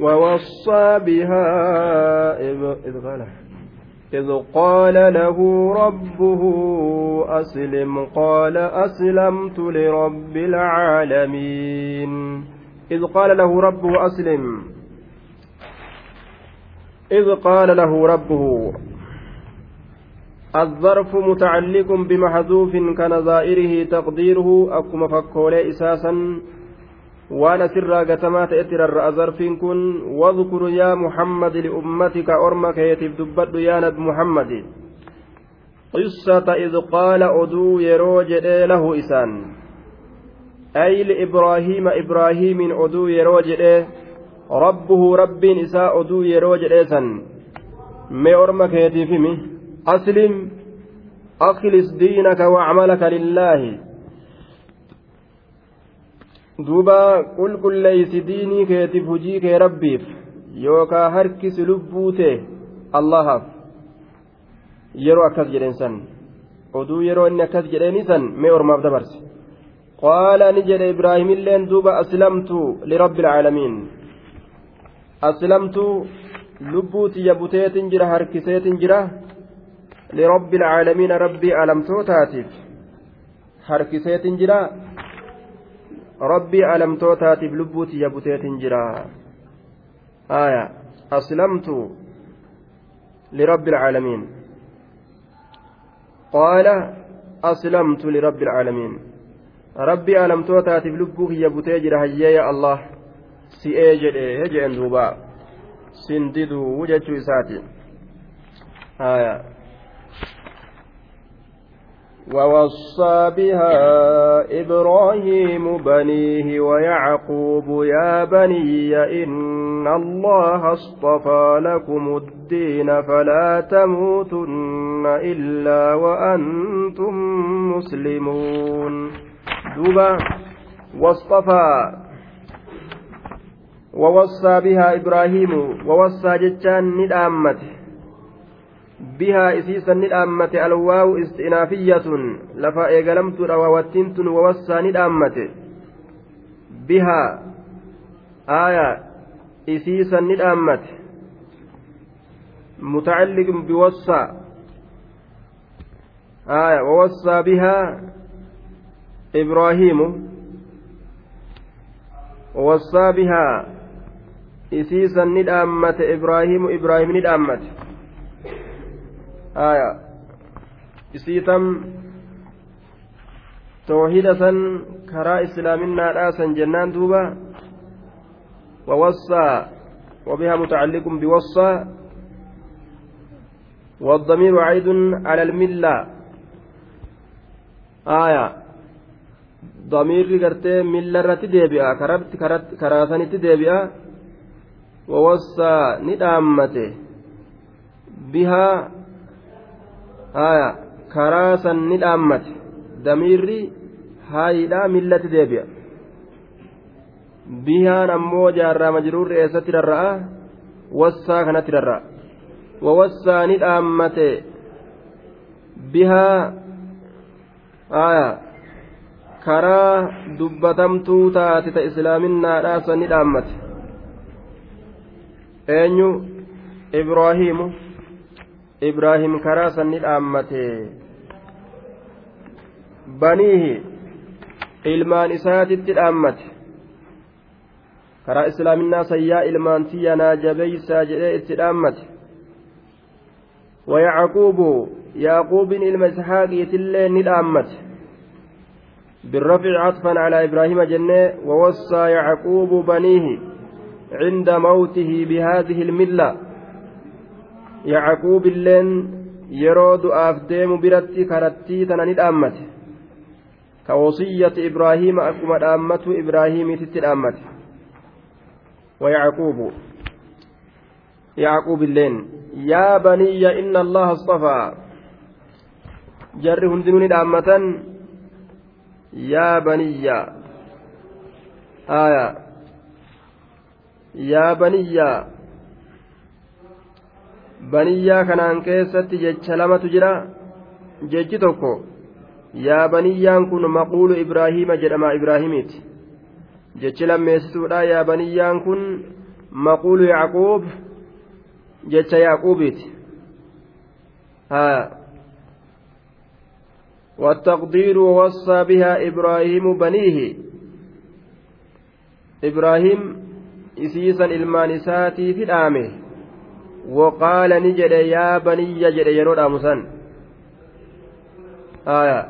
ووصى بها إذ قال إذ قال له ربه أسلم قال أسلمت لرب العالمين. إذ قال له ربه أسلم. إذ قال له ربه الظرف متعلق بمحذوف كنظائره تقديره أكما فكولي إساسا zarfiin kun wadkur yaa muhammad liummatika orma keetiif dubbadhu yaa nabi muhammadi qissata id qaala oduu yeroo jedhee lahu isaan ay liibraahiima ibraahiimiin oduu yeroo jedhee rabbuhu rabbiin isaa oduu yeroo jedhee san mee orma keetiif himi aslim aklis diinaka wacmalaka lillaahi duuba qulqulleeysi diinii keetiif hujii kee rabbiif yookaa harkisi lubbuu tee allahaaf yeroo akkas jedheen san oduu yeroo inni akkas jedheeni san mee ormaaf dabarse qaala ni jedhe ibraahimilleen duuba aslamtu lirabbi alcaalamiin aslamtu lubbuu tiyya buteetin jira harkiseetin jira lirabbi alcaalamiina rabbii alamtootaatiif harkiseetin jira rabbii alamtootaatiif lubbuuti yabuteetin jira aya aslamtu lirabbi alcaalamiin qaala aslamtu lirabbi alcaalamiin rabbii alamtootaatiif lubbuu kiyya butee jira hayyeeya allah si'ee jedhe jeen duuba sin diduu jechuu isaati aya ووصى بها إبراهيم بنيه ويعقوب يا بني إن الله اصطفى لكم الدين فلا تموتن إلا وأنتم مسلمون. دوبا واصطفى ووصى بها إبراهيم ووصى جتان ندامته bihaa isii sanni dhaammate alwaawu istinaafiyatun lafa eegalamtuudha waawattiin tun wawassaa ni dhaammate. Bihaa aaya isii sanni dhaammate. متعلق بوصى آية ووصى بها إبراهيم ووصى بها إسيسا ندامة إبراهيم إبراهيم ندامة isiitam toohida san karaa islaaminaadhaa san jennaan duuba ووصى وبها متعلق بوصى. والضمير عيد على الملة. آية. ضمير قرتي ملة رتي ديبئة كربت كراسنتي ديبئة ووصى ندامته بها haya karaa san ni dhaammate. Damiirri haayidhaa millatti deebi'a. Bihaan ammoo jaarraa majruurri eessatti rarra'a? Wassaa kanatti rarra'a. Wawassaa ni dhaammate. Bihaa haya karaa dubbatamtuu taate ta islaaminaadhaa san ni dhaammate. Eenyu? Ibraahiimu ibraahim karaa sanni dhaammate baniihi ilmaan isaatitti dhaammate karaa islaaminaa sayyaa ilmaan tiyyanaa jabeeysaa jedhee itti dhaammate ويعقوب يعقوب إلما إسحاق يتلي ندامت بالرفع عطفا على إبراهيم جنة ووصى يعقوب بنيه عند موته بهذه الملة yaaquub illeen yeroo du'aaf deemu biratti karattii tana ni dhaammate ka wasiyyati ibraahiima akkuma dhaammatu ibraahiimiititti dhaammate ويعقوب يعقوب اللين يا بني إن الله اصطفى جر هندنوني دامة يا بني آية يا بني baniyyaa kanaan keessatti jecha lamatu jira jechi tokko yaa baniyyaan kun maquulu ibraahiima jedhama ibraahimiiti jechi lammeessituudha yaa baniyyaan kun maquulu yacquub jecha yaaquubiiti haa والتقدير ووصى بها إبراهيم بنيه إبراهيم إسيسا المانساتي في الآمه وقال نجد يا بني جد يرود أمسان. آية.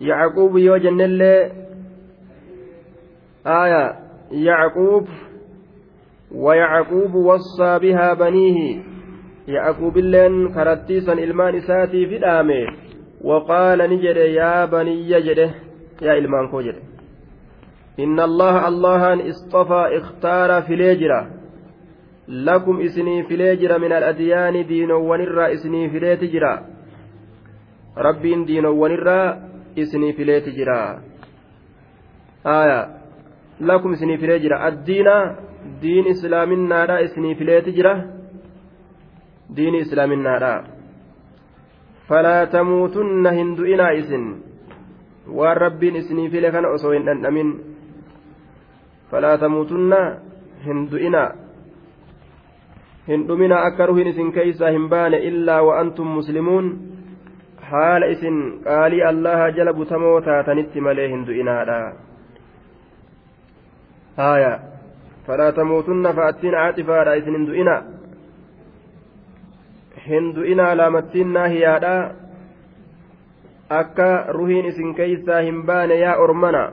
يعقوب يوجن اللي. آية. يعقوب ويعقوب وصى بها بنيه. يعقوب اللين كرتيسا إلمان إساتي في الآمه وقال نجد يا بني جده يا إلمان كو جده إن الله الله اصطفى اختار في ليجرة لكم إسني في ليجرة من الأديان دين ونرى إسني في ليتجرة ربين دين ونرى إسني في ليتجرة آية لكم إسني في ليجرة الدين دين إسلام النار إسني في ليتجرة دين إسلام النار فلا تموتن هندئنا إسن والربين إسني في لكن أصوين أمين فلا تموتن هندئنا هندمنا أكره إسن كيسا هنبان إلا وأنتم مسلمون حال إسن قالي الله جلب تموتا تنت مليه هندئنا آية فلا تموتن فأتين عاطفا إسن هندئنا هندئنا لامتين ناهيادا akka ruhiin isin keeysaa hin baane yaa ormana.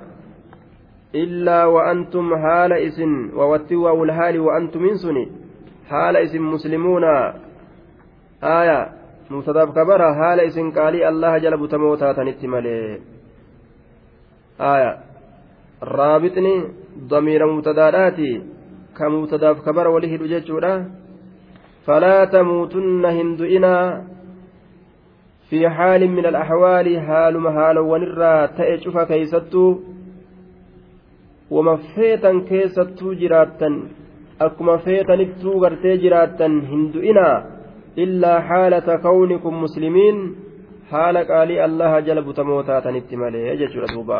Illaa wa'antum haala isin wawatti waawul haali wa'antum hin suni. Haala isin muslimuuna aaya mubtadaaf kabara haala isin qaalii allaha jala butamoo taatanitti malee aaya raabixni damiira mubtadaadhaati ka mubtadaaf kabara wali hidhu jechuudha falaa tamuutunna hin du'inaa في حال من الأحوال حال مهال ونرى تأجف كيستو feetan keessattuu jiraattan akkuma feetanittuu gartee jiraattan hin du'inaa illaa haalata kawnikum muslimiin haala qaalii allaha jala butamoo taatanitti malee jechuudha duuba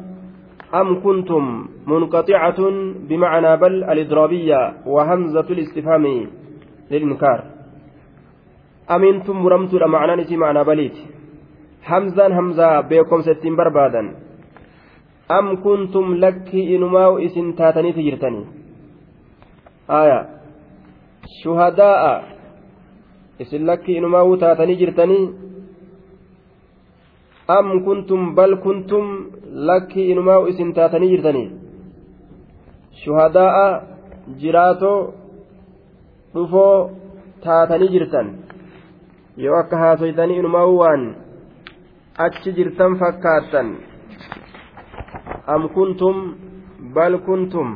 أم كنتم منقطعة بمعنى بل الإضرابية وهمزة الاستفهام للإنكار أمنتم مرمت معنى نسي معنى بليت. همزا همزة بيكم ستين بربادا. أم كنتم لك إنماو إسن تاتني تجرتني؟ آية. شهداء. إسن لك إنماو تاتني جرتني؟ أم كنتم بل كنتم lakkii inumaa isin taatanii jirtanii shuhadaa'a jiraatoo dhufoo taatanii jirtan yoo akka haasoytanii inumaa waan achi jirtan fakkaattan am kuntum bal kuntum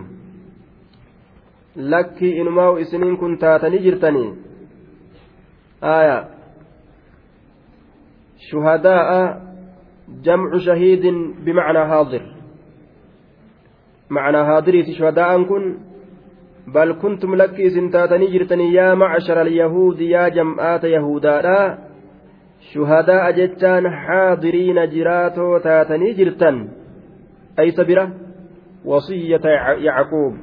lakkii inumaa isiniin kun taatanii jirtanii aya shuhadaa'a جمع شهيد بمعنى حاضر. معنى حاضري شهداء كن بل كنتم لك سنتاتني جرتني يا معشر اليهود يا جمعات يهودا شهداء جتان حاضرين جراتو تاتني جرتن. أي سبرة وصية يعقوب.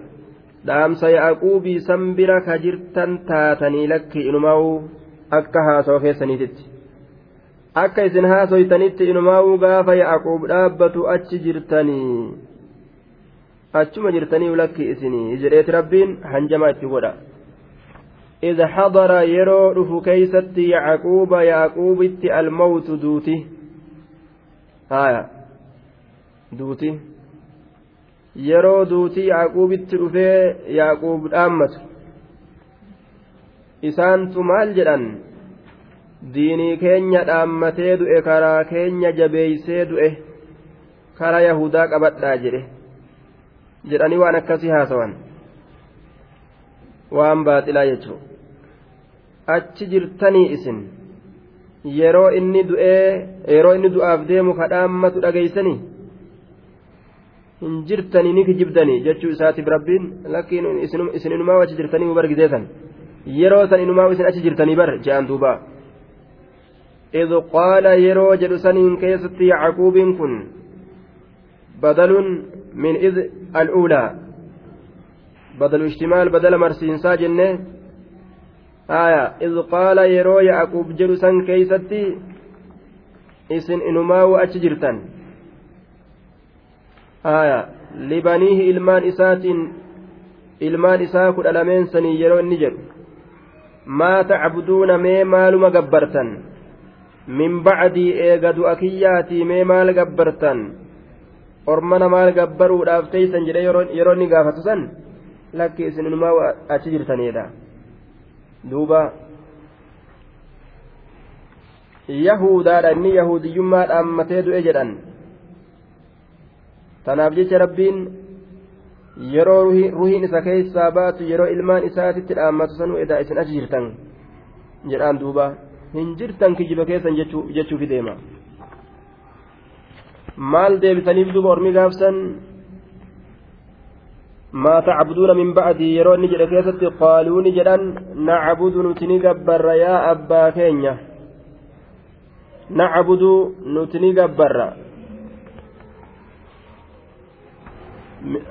san bira ka jirtan taatanii lakki inumaa'u akka haasawaa keessaniititti akka isin haasoytanitti inumaa'uu gaafa yaaquub dhaabbatu achi jirtanii achuma jirtanii lakki isinii jedheeti rabbiin hanjamaa itti godha إذ حضر يرو رفو كيست يعقوب يعقوب الموت دوتي هايا دوتي yeroo duutii yaaquubitti dhufee yaaquub dhaammatu isaantu maal jedhan Diinii keenya dhaammatee du'e karaa keenya jabeeysee du'e karaa yahudaa qabadhaa jedhe jedhanii waan akkasii haasawan waan baaxilaa jechuu achi jirtanii isin yeroo inni du'ee yeroo inni du'aaf deemu kadhaammatu dhageeysanii hin jirtanii ni kijibdanii jechuu isaatiif rabbiin lakkiin isin inumaa achi jirtanii mu bargiseesan yeroo san inumaa isin achi jirtanii bar je'an duuba إذ قال يرو جل سنين كيست يعقوب كن بدل من إذ الأولى. بدل اشتمال بدل مرسينسا جنة آية إذ قال يرو يعقوب جل سن كيست إسن إنما وأتجرتن آية ilmaan isaatiin ilmaan isaa kudha lameen sanii yeroo inni jedhu maa tacbuduuna mee maaluma gabbartan min bacdii eega du'a kiyyaatii mee maal gabbartan ormana maal gabbaruudhaaf teeysan jedhe yeroo inni gaafatu san lakki isin inumaa achi jirtaniidha duuba yahudaadha inni yahudiyyummaa dhaammatee du'e jedhan tanaaf jecha rabbiin yeroo ruhiin isa keessaa baatu yeroo ilmaan isaatitti dhaammatu sanuu edaa isin achi jirtan jedhaan duuba hin jirtan kijiba keessan jechuufi deema. Maal deebisaniif duuba ormi gaafsan? Maa tacbuduuna min bacdii yeroo inni jedhe keessatti qaaluu ni jedhan nacbudu nuti ni gabbarra yaa abbaa keenya. Nacbudu nuti ni gabbarra.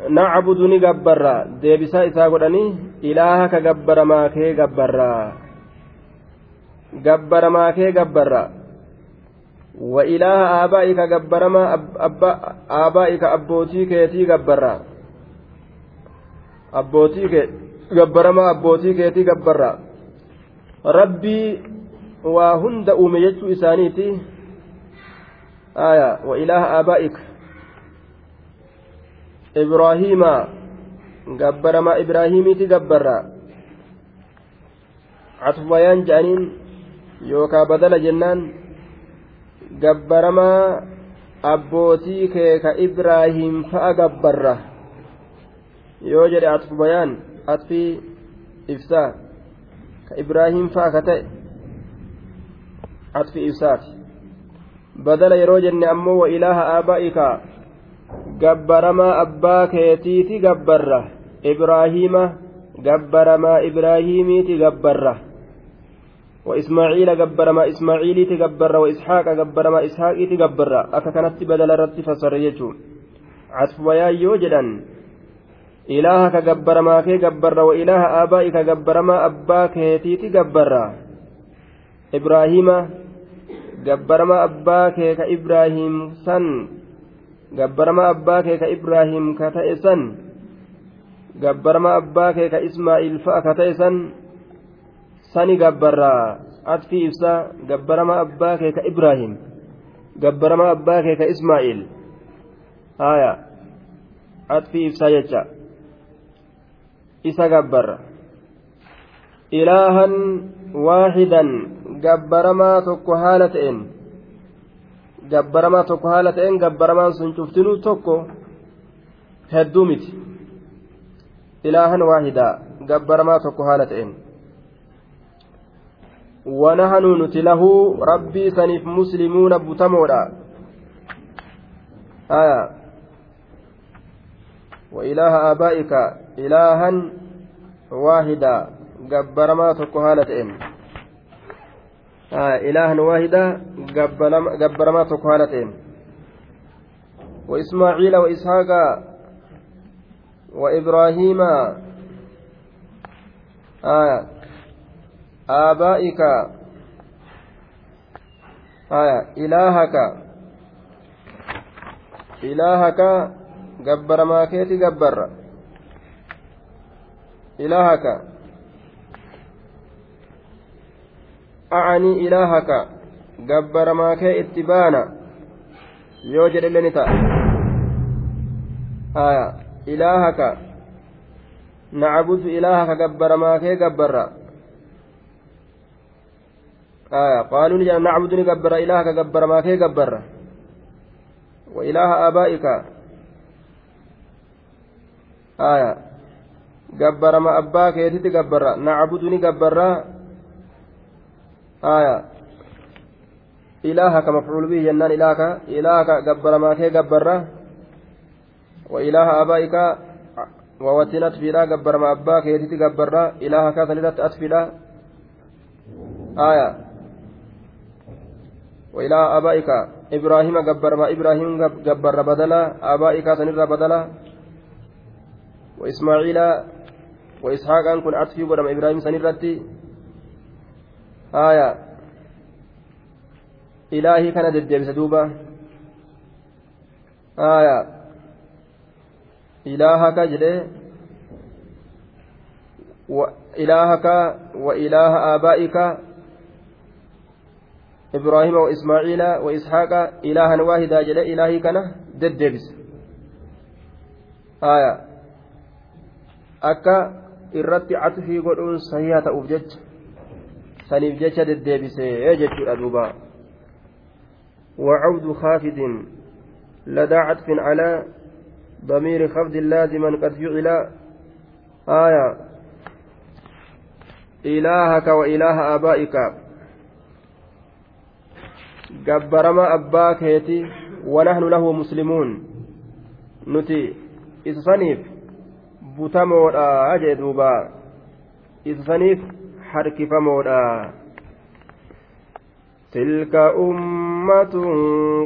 Nacbudu ni gabbarra. Deebisaa isaa godhanii ilaaha ka gabbaramaa kee gabbarra gabbaramaa kee gabbarra. Wa ilaaha aabaa'ika gabbaramaa aabaa'ika abbootii keetii gabbarra. Abbootii kee gabbaramaa abbootii keetii gabbarra. Rabbii waa hunda uume jechuu isaaniiti. Aya wa ilaaha aabaa'ika. Ibraahiima gabbaramaa ibraahimiiti gabbarra. Catufayaan je'aniin yookaa badala jennaan gabbaramaa abbootii kee ka ibraahim fa'a gabbarra. Yoo jedhe atfubayaan atfii ibsaa ka ibraahim fa'a ka ta'e atfii ibsaati. Badala yeroo jenne ammoo wa ilaaha aabaa'ika gabbaramaa abbaa keetiiti gabbarra. Ibraahiima gabbaramaa ibraahiimiiti gabbarra wa ismaaciila gabbaramaa ismaaciiliiti gabbarra wa isxaaqa gabbaramaa isxaaqiiti gabbarra akka kanatti badala irratti fassarre jechuun catfubayaan yoo jedhan ilaaha ka gabbaramaa kee gabbarra wa ilaaha aabaa'i ka gabbaramaa abbaa keetiiti gabbarra ibraahiima gabbaramaa abbaa kee ka ibraahim san gabbarama abbaa kee ka ibraahim ka sani gabbarraa atfii ibsa gabbarama abbaa kee ka ibraahim gabbarama abbaa kee ka ismaa'il. Haya atfii ibsa jecha. Isa gabbarra ilaahan waahidan gabbaramaa tokko haala ta'een gabbaramaa tokko haala ta'een gabbaramaan sun cuftinuu tokko hedduu miti. Ilaahan waahidaa gabbaramaa tokko haala ta'een ونحن نتله ربي سنف مسلمون بتمودا آية. وإله آبائك إلها واحدا. جبر ما تكهالة إن إلها واحدا جبر ما تكهالتين وإسماعيل وإسحاق وإبراهيم. آية. آبائك. آية. إلهك. إلهك. جبر ما كيتي جبر. إلهك. أعني إلهك. جبر ما كي اتبانا يوجد اللي نتا. آية. إلهك. نعبد إلهك. جبر ما كي جبر. قالوا لي نعبد نجبر إلهك جبر ما كي جبر وإله آبائك آية gabbarama abbaa keetitti gabbarra nacbudu ni gabbarra aya ilaahaka mafcuul bihi jennaan ilaaka ilaahaka gabbaramaa kee gabbarra wa ilaaha abaa'ika wawatiin atfiidha gabbarama abbaa keetitti gabbarra ilaahaka sanirratti atfiidha aya wa ilaaha abaa'ika ibraahima gabbarama ibraahim gabbarra badala abaa'ika sanirra badala wa ismaaciila وإسحاق كن أطفي ودم إبراهيم سنرتي آية إلهي كان ددبس دوبا آية إلهك جلي وإلهك وإله آبائك إبراهيم وإسماعيل وإسحاق إلها واحدا جلي إلهي كان ددبس. آية. أكا irratti atfii godhuun sahihaa ta'uuf jecha saniif jecha deddeebisee jechuudha duuba وعود خافض. لدى عطف على ضمير خفض لازما قد فعل. آية. إلهك وإله آبائك. جبرما أباك هيتي ونحن له مسلمون نتي إتصنيف butamoodha jee duuba. Isaniif harkifamoodha. تلك أمة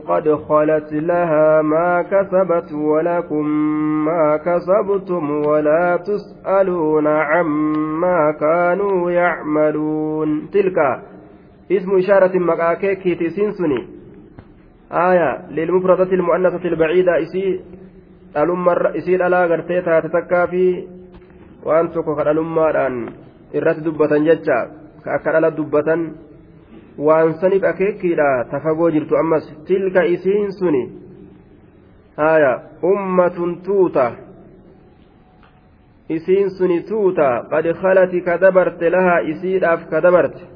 قد خلت لها ما كسبت ولكم ما كسبتم ولا تسألون عما كانوا يعملون تلك اسم إشارة مكاكيك تسنسني آية للمفردة المؤنثة البعيدة إسي isii dhalaa gartee taate takkaa fi waan tokko ka dhalummaadhaan irratti dubbatan jecha ka akka dhala dubbatan waan saniif akeekiidha tafagoo jirtu ammas tilka isiin suni haya ummatun tuuta isiin suni tuuta qad khalati ka dabarte lahaa isiidhaaf ka dabarte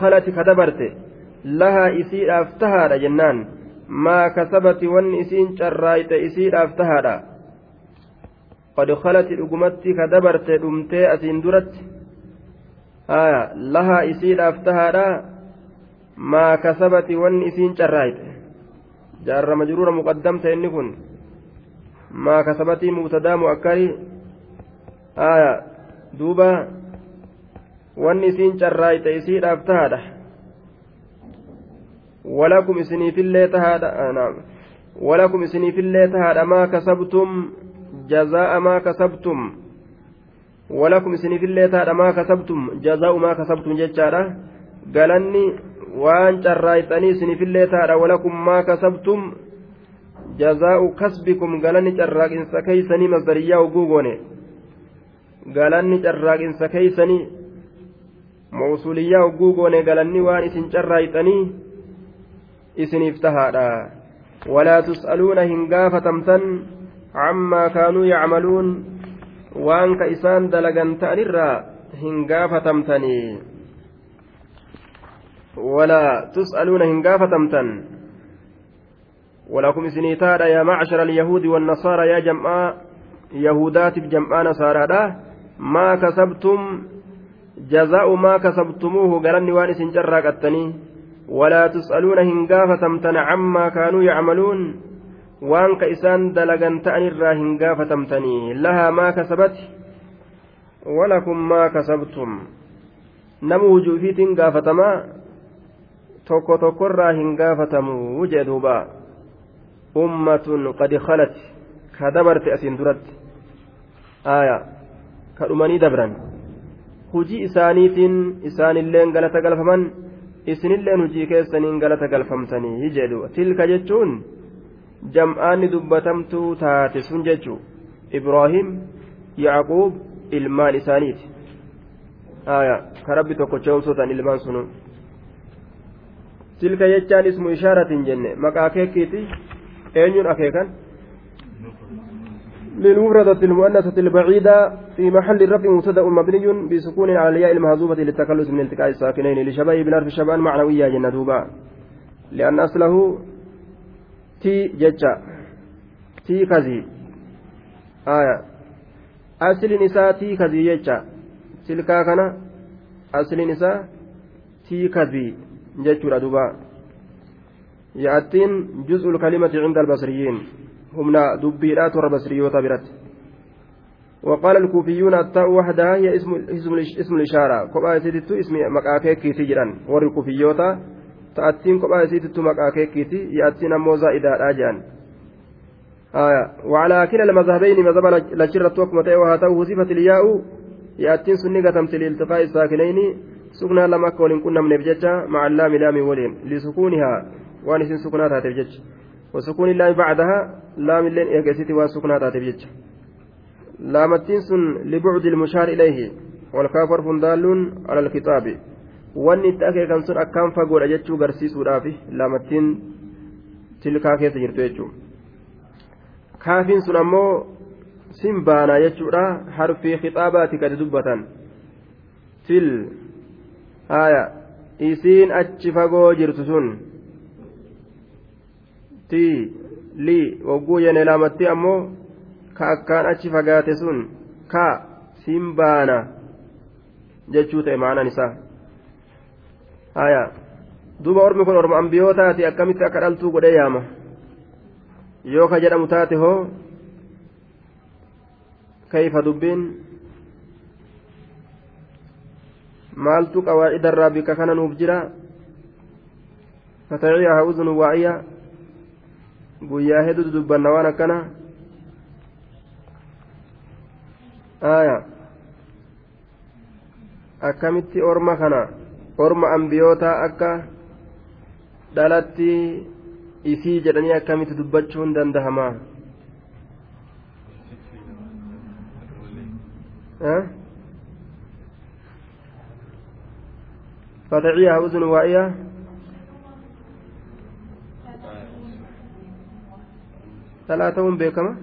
khalati ka dabarte lahaa isiidhaaf tahaadha jennaan maa kasabati wanni isiin carraayte isiidhaaf tahaadha qad khalati dhugumatti ka dabarte dhumtee asiin duratti haya lahaa isiidhaaf tahaadha maa kasabati wanni isiin carraayte jaarra majruura muqaddamta inni kun maa kasabatii mubtadaa mu'akkari haya duuba wanni isiin carraayte isiidhaaf tahaadha نعم إسني في الليل تهاد ما كسبتم جزاء ما كسبتم ولكم إسني في الليل تهاد ما كسبتم جزاء ما كسبتم جتشارة قالني waan carraayxanii isinifillee taadha walakum maa kasabtum jazaa'u kasbikum galanni carraaqinsa keeysanii masdariyyaa oguu goone galanni carraaqinsa keeysanii mawsuliyyaa oguu goone galanni waan isin carraayxanii isiniif tahaadha walaa tus'aluuna hin gaafatamtan cammaa kaanuu yacmaluun waan ka isaan dalagan ta'anirraa hin gaafatamtanii ولا تسألون هنقافة ولكم سنيتار يا معشر اليهود والنصارى يا جماعة يهودات بجماعة نصارى ما كسبتم جزاء ما كسبتموه قرني وانس جراك التني ولا تسألون هنقافة تمتن عما كانوا يعملون waan ka isaan dalagan ta'an irraa hin gaafatamtanii lahaa maa kasabat walakum maa kasabtum nama wujuufiitiin gaafatamaa tokko tokkorraa hin gaafatamu jee duuba ummatun qad khalat ka dabarte asiin duratti aya ka dhumanii dabran hujii isaaniitiin isaanilleen galata galfaman isinilleen hujii keessaniin galata galfamtanii jedhu. Tilka jechuun jam'aanni dubbatamtuu taate sun jechuu ibraahim yaaquub ilmaan isaaniiti. Ka rabbi tokko ce'umsootan ilmaan sunu. Tilka jechaan ismu ishaaratiin jenne maqaa keekkiiti? Eenyuun akeekan للمفردة المؤنثة البعيدة في محل الرفع مبتدأ مبني بسكون على الياء المهزوبة للتخلص من التقاء الساكنين لشباب بن حرف شبان معنوية جنة دوبا. لأن أصله تي ججا. tiikazii aya aslin isaa tiikazii jecha silkaa kana aslin isaa tiikazii jechuudha duba ya'attiin juz'ul kalimati cinda albasriyiin humna dubbiidhaa torra basriyoota biratti. وقال الكوفيون التاء وحدها هي اسم اسم اسم الإشارة كوبا يسيتتو اسم مقاكيكي تجران ور الكوفيوتا تأتين كوبا يسيتتو مقاكيكي يأتين موزا إذا راجعان آية وعلى كلا المذهبين مذهب لشرة وكمة وهاته صفة الياء يأتين سنة تمثل التقاء الساكنين سكنا لما كون كنا من بججة مع اللام لام ولين لسكونها وانس سكناتها تبجج وسكون اللام بعدها لام اللين إيقاسيتي وسكناتها تبجج laamattiin sun libucdi ilmushaar ilayhi walkaafar fundaalluun ala alkitaabi wanni itti akeekan sun akkaan fagoodha jechuu garsiisuudhaaf laamattiin tilkaa keessa jirtu jechuudha kaafiin sun ammoo sin baanaa jechuudha harfii kixaabaati gadi dubbatan til haya isiin achi fagoo jirtu sun ti li wagguu jenne laamattii ammoo ka akkaan achi fagaate sun ka siin baana jechuu ta'e maanaan isaa haya duuba ormi kun orma ambiyootaati akkamitti akka dhaltuu godhee yaama yoo ka jedhamu taate hoo kayfa dubbiin maaltu qawaacida irraa bika kana nuuf jira fataciyaha uzunu waa'iya guyyaa hedduu dubbanna waan akkana aya akkamitti orma kana orma ambiyootaa akka dhalatti isii jedhanii akkamitti dubbachuun dandahamaa فتعيها أذن واعية ثلاثة بكمة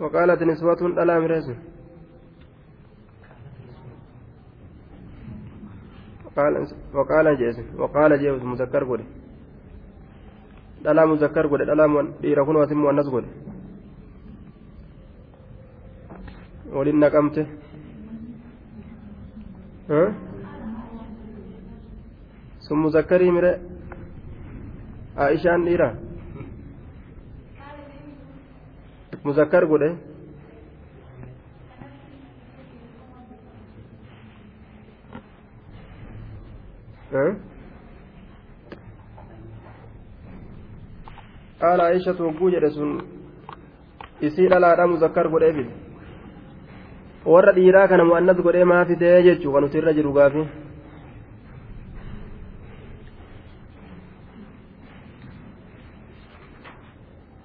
وقالت نسوة ألا مريس وقال جيس. وقال جيس مذكر قولي. dhalaa muzakkar godhe dhalaa dhiira kun wasin muannas godhe waliin naqamte sun muzakkarii mire aishaan dhiira muzakkar godhe qaala aishatu hogguu jedhe sun isii dhalaadha muzakkar godhee fide warra dhiiraa kana mu'annas godhee maa fidee jechuu kan irra jiru gaafi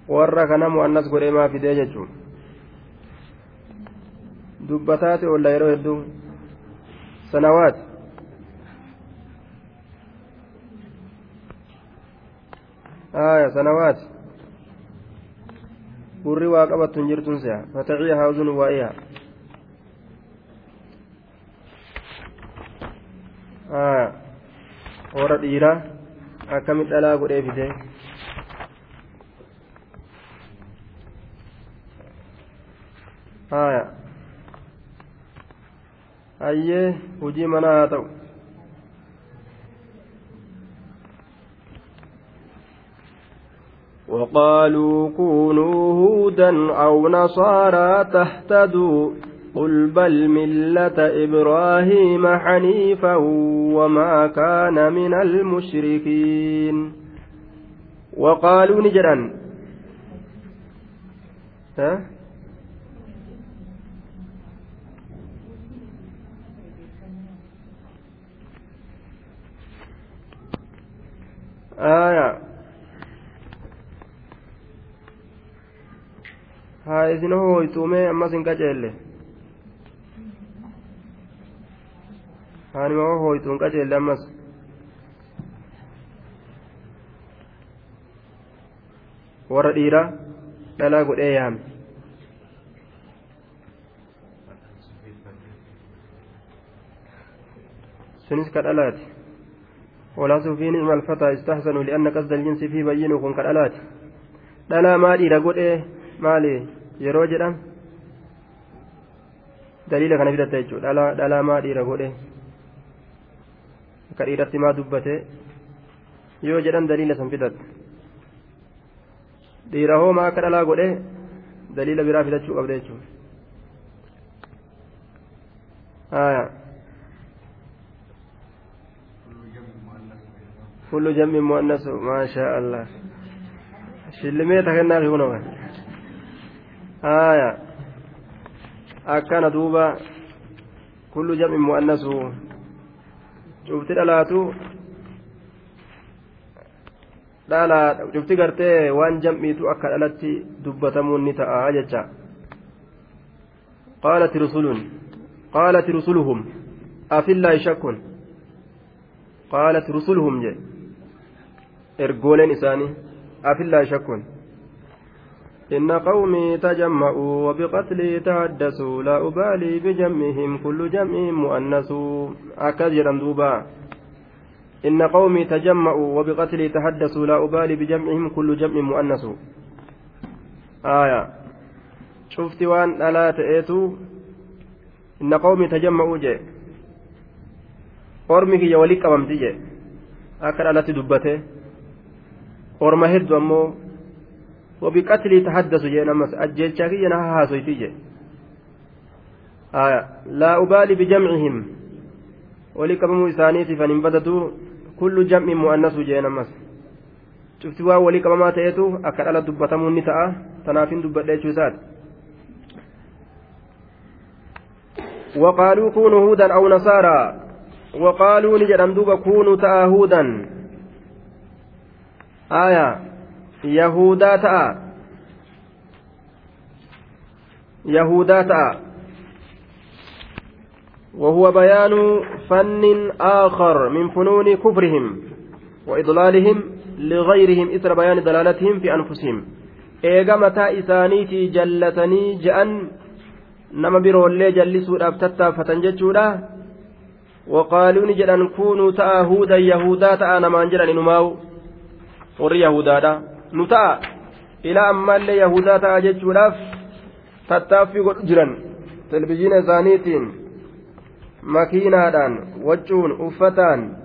warra kana mu'annas godhee maa fidee jechuu dubbataate olla yeroo hedduu sanawaati آية سنوات gurri waa qabattu hin jirtun se'a fataciya haazun waa'iya warra dhiiraa akkamit dhalaa godhee fide haya hayyee hujii manaa haa ta'u وقالوا كونوا هودا أو نصارى تهتدوا قل بل ملة إبراهيم حنيفا وما كان من المشركين. وقالوا نجرا. ها؟ آية. haa isin hooytuume ammas hin qaceelle haanima hooytu hin qaceelle ammas warra dhiiraa dhalaa godhee yaame سنس كالألات ولاسوا في نعم الفتى استحسنوا لأن قصد الجنس فيه بينوا كن كالألات dhalaa maadhiira godhe maali yeroo jedham daliila kana fidatta jechuudha dhalaa maadhiira godhe maa dubbate yoo jedhan daliila san fidatte dhiira hoomaa akka dhalaa godhe daliila biraa fidachuu qabde jechuudha. كل جمع مؤنث ما شاء الله شلمي تكنا في هنا آية أكان دوبا كل cufti dhalaatu dhalaa cufti gartee waan jam'iitu akka dhalatti dubbatamuun ni ta'a jecha. Qaalati rusulun qaalati rusuluhum afillaahi shakkun. Qaalati rusuluhum je ergooleen isaanii afillaahi shakkun. إن قومي تجمعوا وبقتلي تحدثوا لا أبالي بجمعهم كل جمع مؤنث. أكثر دوبا. إن قومي تجمعوا وبقتلي تحدثوا لا أبالي بجمعهم كل جمع مؤنث. آية. شفت وان ألا تأتوا. إن قومي تجمعوا جي. أرمي كي وليك أمامتي جي. أكل ألا تدبته. أرمى هدو أمو. وبقتلي تحدثوا جي نمس أجيل شاكي ينها هاسويتي جي. آية لا أبالي بجمعهم. وليك أمو إسانيتي فننبدتوا mu'annasu jeen ammas cufti waan walii qabamaa ta'etu akka dhala dubbatamuun ni ta'a tanaafin dubbadhe jechuu isaati وقالوا كونوا هودا أو نصارى. وقالوا نجد دوبا كونوا تأ هودا. آية. يهودا تأ يهودا تأ وهو بيان فن آخر من فنون كفرهم وإضلالهم لغيرهم إثر بيان دلالتهم في أنفسهم إيغا متى إسانيتي جلتني جأن نما برولي جلسوا أبتتا فتنججولا وقالوا نجد كونوا تأهودا يهودا تأنا ما أنجلني نماو ور يهودا نتا إلى أما اللي يهودا تأججولاف تتافي جرا تلفزيون إسانيتين makiinaadhaan waccuun uffataan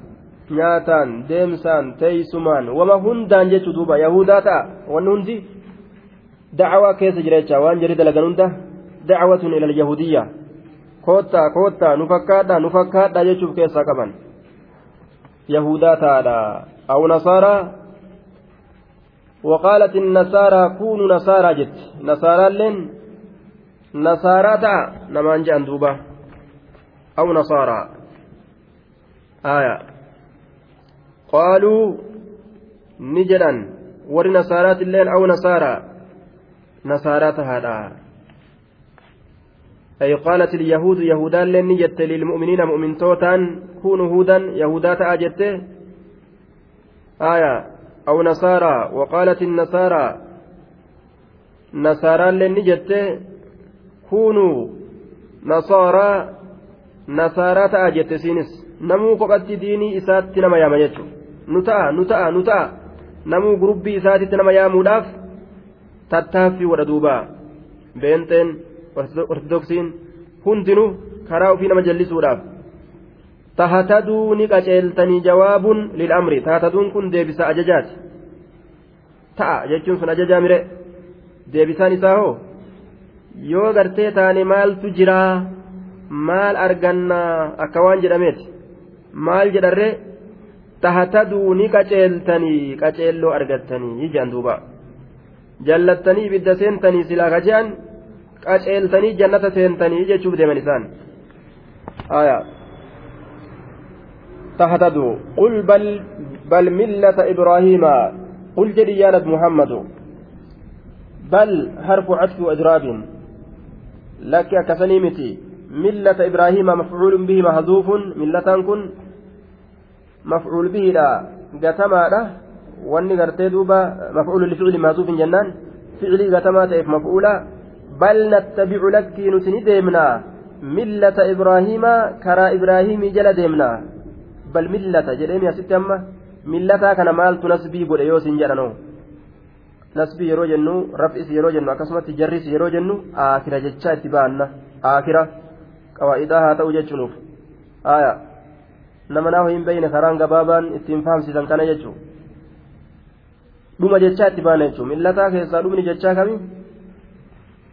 nyaataan deemsaan teeysumaan wama hundaan jechuu duuba yahudaa ta'a wanni hundi dacwaa keessa jira jecha waan jedhi dalagan hunda dacwatun ila alyahudiyya koottaa koottaa nu fakkaadha nu fakkaadha jechuuf keessaa qaban yahudaa ta'adha aw nasaaraa وقالت النصارى كونوا نصارى جت. نصارى لين نصارى تاع نمان جان دوبا. أو نصارى. آية. قالوا نجدا ور اللين أو نصارى. نصارى تهادا. أي قالت اليهود يهودا لين نجت للمؤمنين مؤمن توتان. كونوا هودا. يهودا تأجت آية. أو نصارى وقالت النصارى نصارى لين نجت كونوا نصارى nasaaraa ta'a jette siinis namuu kophatti diinii isaatti nama yaama jechuudha nu ta'a nu ta'a nu ta'a namuu gurubbii isaatitti nama yaamuudhaaf tattaaffii wadha duubaa beenxeen ortodoksiin hundinuu tahataduu ni qaceeltanii jawaabuun lil'amri. Tahataduun kun deebisa ajajaati. Ta'a jechuun sun ajajaa mire. Deebisaan isaa hoo? Yoo gartee taane maaltu jiraa. maal argannaa? Akka waan jedhameeti. Maal jedharree tahataduu ni qaceeltanii. Qaceelloo argattanii. Jedhan duuba. Jallattanii ibidda seentanii silaa kaje'an qaceeltanii jannata seentanii jechuuf deeman isaan. Tahataduu bal millata ibraahiima qul jedhi yaa nabi muhammadu bal harfu cadfi wa idraabin lakki akkasanii miti ملة إبراهيم مفعول به محذوف ملة كن مفعول به لا قتما له lificli maasuufin jennaan ficlii gatamaa ta'eef mafcuula bal nattabicu lakkii nuti ni deemnaa millata ibraahiima karaa ibraahimii jala deemnaa bal millata jedheemi asitti amma millataa kana maaltu nasbii godhe yoo sin jedhanoo nasbii yeroo jennu raf'is yeroo jennu akkasumatti jarris yeroo jennu aakira jechaa itti baanna aakira qawaa'idaa haa ta'u jechuunuuf aayaa nama naa hin beeyne karaan gabaabaan ittiin fahamsiisan kana jechuun dhuma jechaa itti baana jechuun millataa keessaa dhumni jechaa kami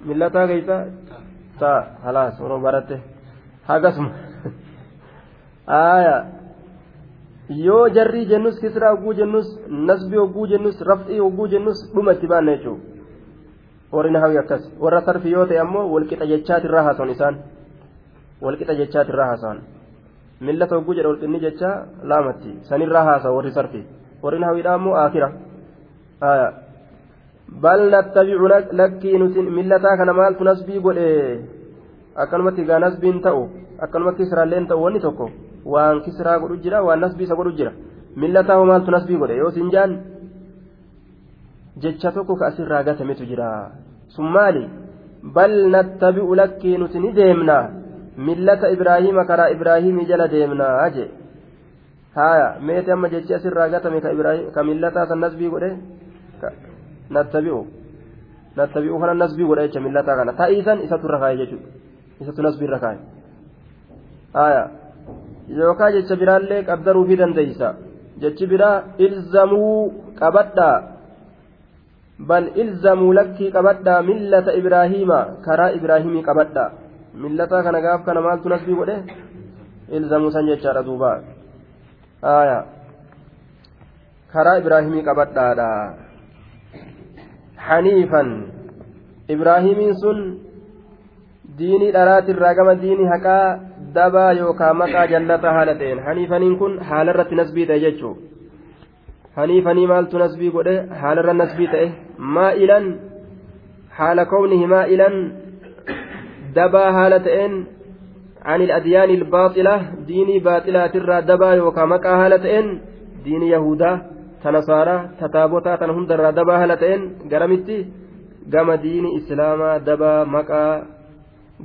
millataa keessa ta'a halaas oromoo baratte hagasuma aayaa. Yoo jarrii jennus kisraa hogguu jennus nasbii hogguu jennus raf'ii hogguu jennus dhuma itti baanna jechuudha warri nahawi akkas warra sarfi yoo ta'e ammoo walqixa jechaatirraa haasawan isaan walqixa jechaatirraa haasawan millata hogguu jedha walqinni jechaa laamatti sanirraa haasawa warri sarfi warri nahawiidhaa ammoo aakira bal nattabicu lakkii nuti millataa kana maaltu nasbii godhe akkanumatti gaa nasbiin ta'u akkanumatti kisraalleen ta'u wanni tokko waan kisraa godhu jira waan nasbii isa godhu jira millataa maaltu nasbii godhe yoo siin jaan jecha tokko ka asirraa gatametu jira sun maali bal nattabi'u lakkii nuti ni deemna millata ibraahiima karaa ibraahimii jala deemnaa je haya meeti amma jechi asirraa gatame ka millataa san nasbii godhe nattabi'u nattabi'u kana nasbii godhe jecha millataa kana ta'iisan isatu irra kaaye jechuudha isatu nasbii irra kaaye haya yookaan jecha biraallee qabdaruufii dandeeysa jechi biraa ilzamuu qabadhaa bal ilzamuu lakkii qabadhaa millata ibraahiima karaa ibraahimii qabadhaa millataa kana gaaf kana maaltu nasbii godhe ilzamuu san jechaadha duuba aayaa karaa ibraahimii qabadhaadha haniifan ibraahimiin sun diinii dharaatirraa gama diinii haqaa dabaa yookaan maqaa jallata haala ta'een haniifaniin kun haala irratti nasbii ta'e jechuudha haniifanii maaltu nasbii godhe haala irra nasbii ta'e maa'ilan haala kownihi maa'ilan dabaa haala ta'een عن الأديان الباطلة ديني باطلة ترى دبا يوكا مكا هالتين دين يهودا تنصارى تتابوتا تنهند دبا هالتين قرمتي قام دين إسلاما دبا مكا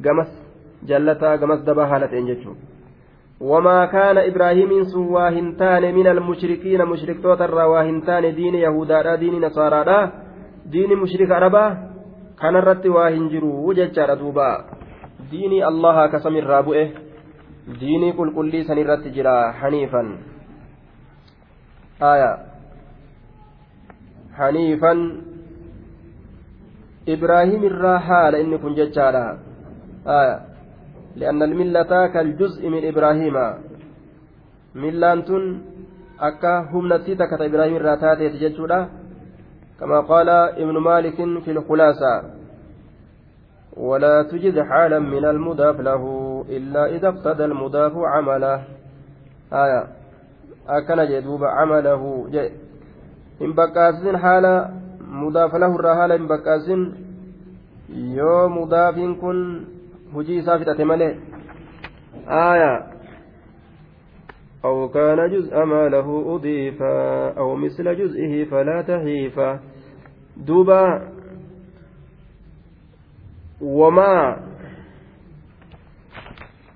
قمس jallataa gamas dabaa haala ta'een jechuudha wamaa kaana ibraahimiin sun waa hin taane min almushrikiina mushriktoota irraa waa hin taane diini yahudaadha diini nasaaraadha diini mushrika arabaa kanarratti waa hin jiru jechaadha duuba diini allaha kasamirraa bu'e diinii qulqullii san irratti jira haniifan aya haniifan ibraahim aya لأن الملة كالجزء من إبراهيم. ملانتون أكا هم كتا إبراهيم الراتاتي تججولا. كما قال ابن مالك في الخلاصة. ولا تجد حالا من المضاف له إلا إذا اقتضى المضاف عمله. آية. أكن جدوب عمله. جي. إن بكاسين حالا مضاف له الرهالة إن بكاسين يو مضاف كن hujii isaa fixate malee آية أو كان جزء ما له أضيف أو مثل جزئه فلا تحيف دوبا وما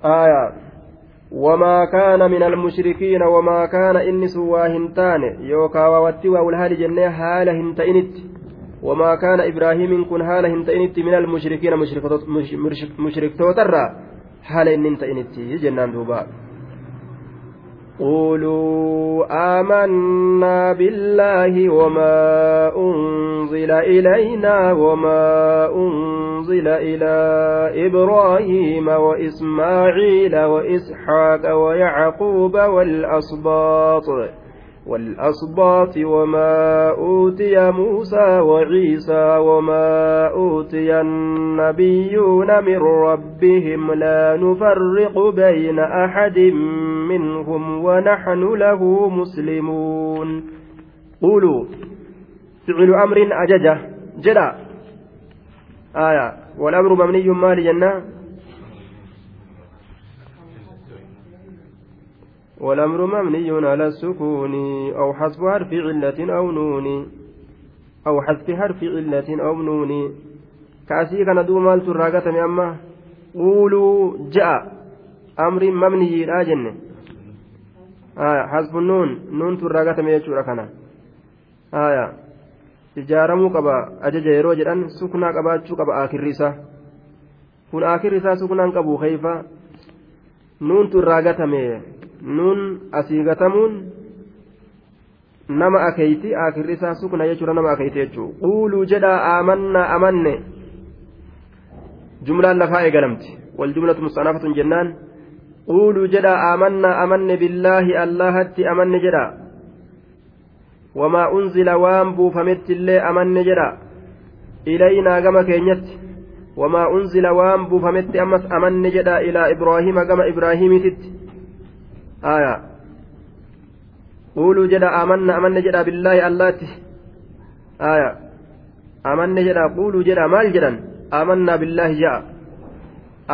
آية وما كان من المشركين وما كان إني سوى هنتان يوكا ووتي والهال جنة هال هنتئنت وما كان إبراهيم كن حال هنتئنت من المشركين مشرك توترا حال هنتئنت جنان دوبا. قولوا آمنا بالله وما أنزل إلينا وما أنزل إلى إبراهيم وإسماعيل وإسحاق ويعقوب والأسباط والأسباط وما أوتي موسى وعيسى وما أوتي النبيون من ربهم لا نفرق بين أحد منهم ونحن له مسلمون. قولوا فعل أمر أججة. جدا. آية. والأمر مبني ما لجنة والأمر مبني على السكون أو حذف حرف علة أو نون أو حذف حرف علة أو نون كأسي كان دو مال تراغة أما قولوا جاء أمر مبني لا جنة hasbu nuun nuuntu irraa gatame jechuudha kana ijaaramuu qaba ajaja yeroo jedhan suknaa qabaachuu qaba aakirri isaa kun aakirri isaa suknaan qabu keeyfa nuuntu irraa gatame nuun asii gatamuun nama akeeyti aakirri isaa sukna jechuudha nama akeeyti jechuudha quuluu jedhaa aamannaa amanne. Jumlaan lafaa eegalamti. Wal jumlatu mustanafatun jennaan quuluu jedhaa aamannaa amanne billaahi allahatti amanne jedhaa wamaa unzila waan buufametti illee amanne jedha. Ilaynaa gama keenyatti. Wamaa unzila waan buufametti ammas amanne jedha ilaa ibraahiima gama ibraahimiititti jedha amanna amanne jedha billaahi allaatti aya amanne jedha quuluu jedha maal jedhan amannaa billaahi ja'a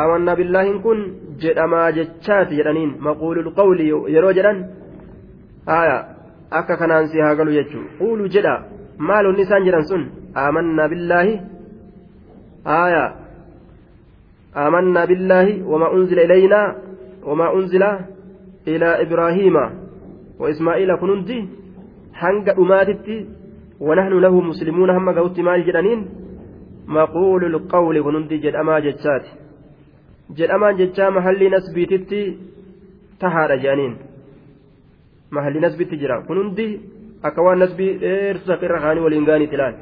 amannaa billaahin kun jedhamaa jechaati jedhaniin maquulul qawli yeroo jedhan aya akka kanaan si haa galu jechuun quulu jedha maal onni isaan jedhan sun amannaa billaahi aayaa amannaa billaahi wama unzila ilaynaa wama unzila ilaa ibraahiima wa ismaa'iila kun hundi hanga dhumaatitti wanahnu lahu muslimuuna hamma gahutti maal jedhaniin? Maquulu lqawli kun hundi jedhamaa jechaati. Jedhamaan jechaa mahallii nasbiititti tahaadha jedhaniin. Mahalli nasbitti jira. Kun hundi akka waan nasbii dheersu akka irra kaanii waliin gaaniiti laal?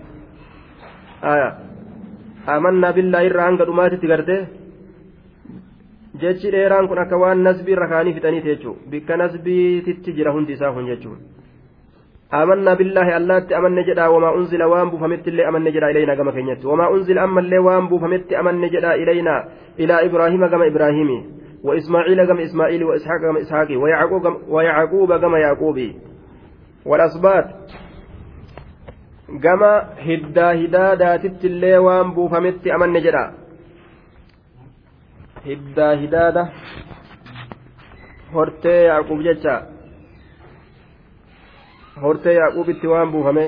Amannaa billaa irra hanga dhumaatitti gartee jechi dheeraan kun akka waan nasbii irra kaanii fixaniiti jechuudha bikka nasbiititti jira hundi isaa kun jechuudha. بالله اللاتي أمن جدا وما أنزل وان بوفمت اللي أمن جدا إلينا كما كنيت وما أنزل أما اللي وان بوفمت أمن جدا إلينا إلى إبراهيم كما إبراهيم وإسماعيل كما إسماعيل وإسحاق كما إسحاق ويعقوب ويعقوب كما يعقوب والأسباط هدا هدا داتت اللي وان بوفمت أمن جدا hiddaa hidaada hortee yaaquub jecha hortee yaaquubitti waan buufame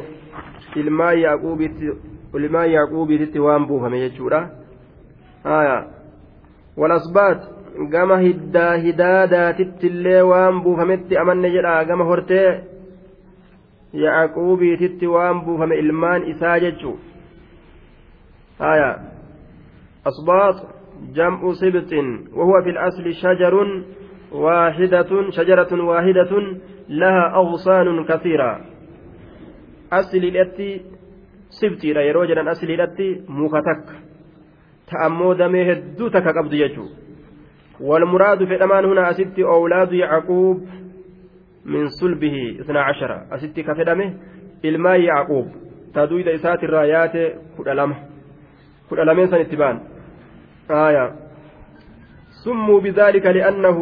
ilmaan yaaquubitti ilmaan yaaquubiititti waan buufame jechuudha. Haya walasbaat gama hiddaa hidaadaatitti illee waan buufametti amanne jedha gama hortee yaaquubiititti waan buufame ilmaan isaa jechu. Haya asbaat jam'u sibxin wahuwa fi الأصل شجر واحدة شجرة واحدة لها أغصان كثيرة. أصل الأتي سبتي لا يروجنا أصل الأتي مكتك تأمو دمي هدو تكقبض يجو. والمراد في الأمان هنا أست أولاد يعقوب من صلبه اثنا عشر. أست كفدمه إلماء يعقوب. تدويد إسات الرايات كل ألمه كل ألمين سنتبان آية سموا بذلك لأنه